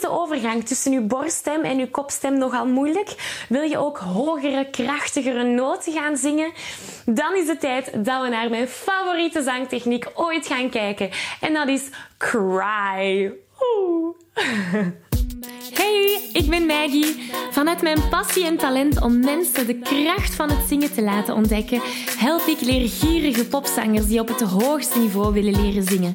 de overgang tussen uw borststem en uw kopstem nogal moeilijk? Wil je ook hogere, krachtigere noten gaan zingen? Dan is het tijd dat we naar mijn favoriete zangtechniek ooit gaan kijken. En dat is cry. Hey, ik ben Maggie. Vanuit mijn passie en talent om mensen de kracht van het zingen te laten ontdekken, help ik leergierige popzangers die op het hoogste niveau willen leren zingen.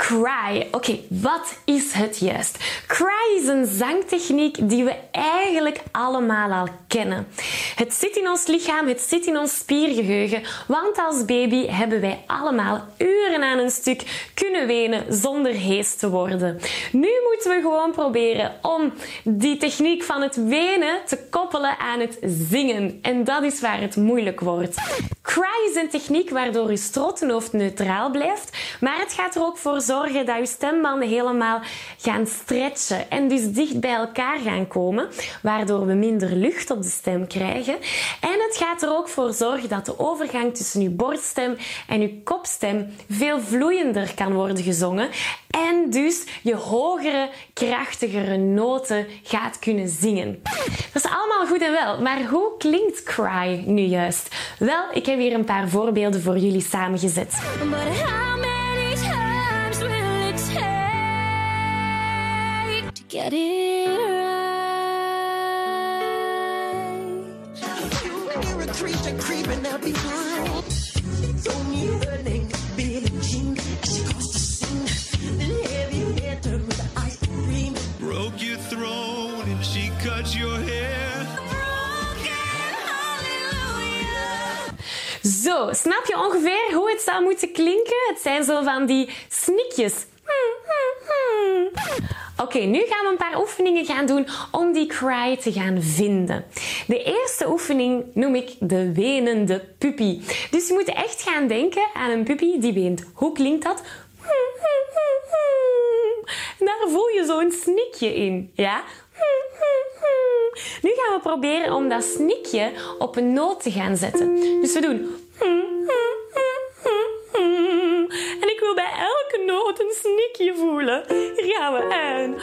Cry. Oké, wat is het juist? Cry is een zangtechniek die we eigenlijk allemaal al kennen. Het zit in ons lichaam, het zit in ons spiergeheugen, want als baby hebben wij allemaal uren aan een stuk kunnen wenen zonder hees te worden. Nu moeten we gewoon proberen om die techniek van het wenen te koppelen aan het zingen. En dat is waar het moeilijk wordt. Cry is een techniek waardoor je strottenhoofd neutraal blijft, maar het gaat er ook voor zorgen dat je stembanden helemaal gaan stretchen en dus dicht bij elkaar gaan komen, waardoor we minder lucht op de stem krijgen. En het gaat er ook voor zorgen dat de overgang tussen je borststem en je kopstem veel vloeiender kan worden gezongen en dus je hogere, krachtigere noten gaat kunnen zingen. Dat is allemaal goed en wel, maar hoe klinkt cry nu juist? Wel, ik heb hier een paar voorbeelden voor jullie samengezet. Get it right. You hear a creature creeping out behind. Told me her name, Billie Jean. She caused a scene. Then heavy hair turned with ice cream. Broke your throne and she cut your hair. Zo, snap je ongeveer hoe het zou moeten klinken? Het zijn zo van die snikjes. Oké, nu gaan we een paar oefeningen gaan doen om die cry te gaan vinden. De eerste oefening noem ik de wenende puppy. Dus je moet echt gaan denken aan een puppy die weent. Hoe klinkt dat? daar voel je zo'n snikje in, ja? Nu gaan we proberen om dat snikje op een noot te gaan zetten. Dus we doen noot een snikje voelen. Hier gaan we. En.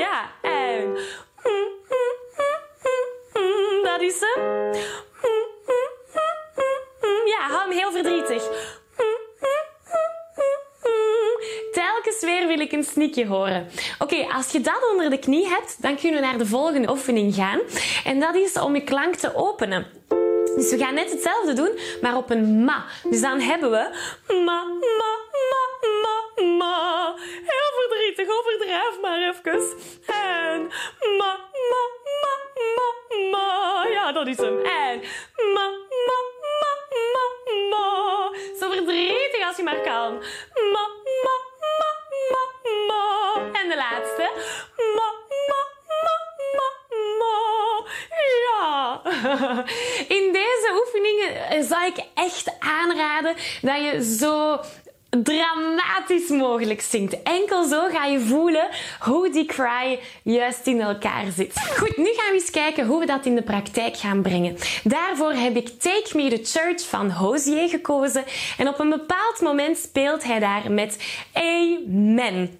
Ja, en. Dat is hem. Ja, hou hem heel verdrietig. Telkens weer wil ik een snikje horen. Oké, als je dat onder de knie hebt, dan kunnen we naar de volgende oefening gaan. En dat is om je klank te openen. Dus we gaan net hetzelfde doen, maar op een ma. Dus dan hebben we ma, ma, ma, ma, ma. Heel verdrietig, overdrijf maar even. En ma, ma, ma, ma, ma. Ja, dat is hem. En ma, ma, ma, ma, ma. Zo verdrietig als je maar kan. Ma, ma, ma, ma, ma. En de laatste. Ma, ma, ma, ma, ma. In oefeningen zou ik echt aanraden dat je zo dramatisch mogelijk zingt. Enkel zo ga je voelen hoe die cry juist in elkaar zit. Goed, nu gaan we eens kijken hoe we dat in de praktijk gaan brengen. Daarvoor heb ik Take Me to Church van Hozier gekozen en op een bepaald moment speelt hij daar met. Amen,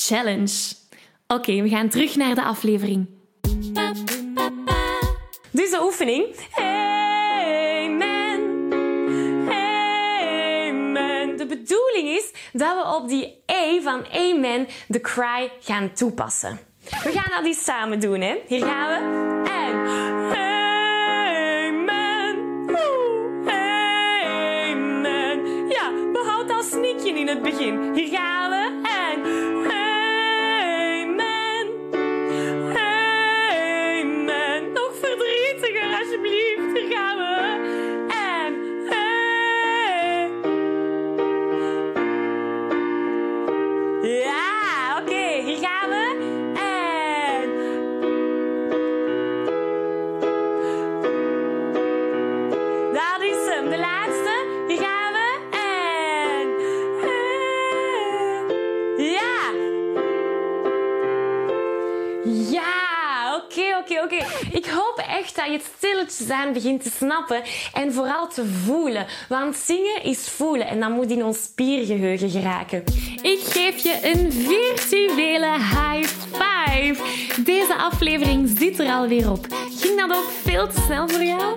challenge. Oké, we gaan terug naar de aflevering. Dus de oefening. bedoeling is dat we op die E van Amen de cry gaan toepassen. We gaan dat eens samen doen, hè? Hier gaan we. Amen. Amen. In het begin. Hier gaan we. Echt dat je het stilletjes aan begint te snappen en vooral te voelen. Want zingen is voelen en dat moet in ons spiergeheugen geraken. Ik geef je een virtuele high five. Deze aflevering zit er alweer op. Ging dat ook veel te snel voor jou?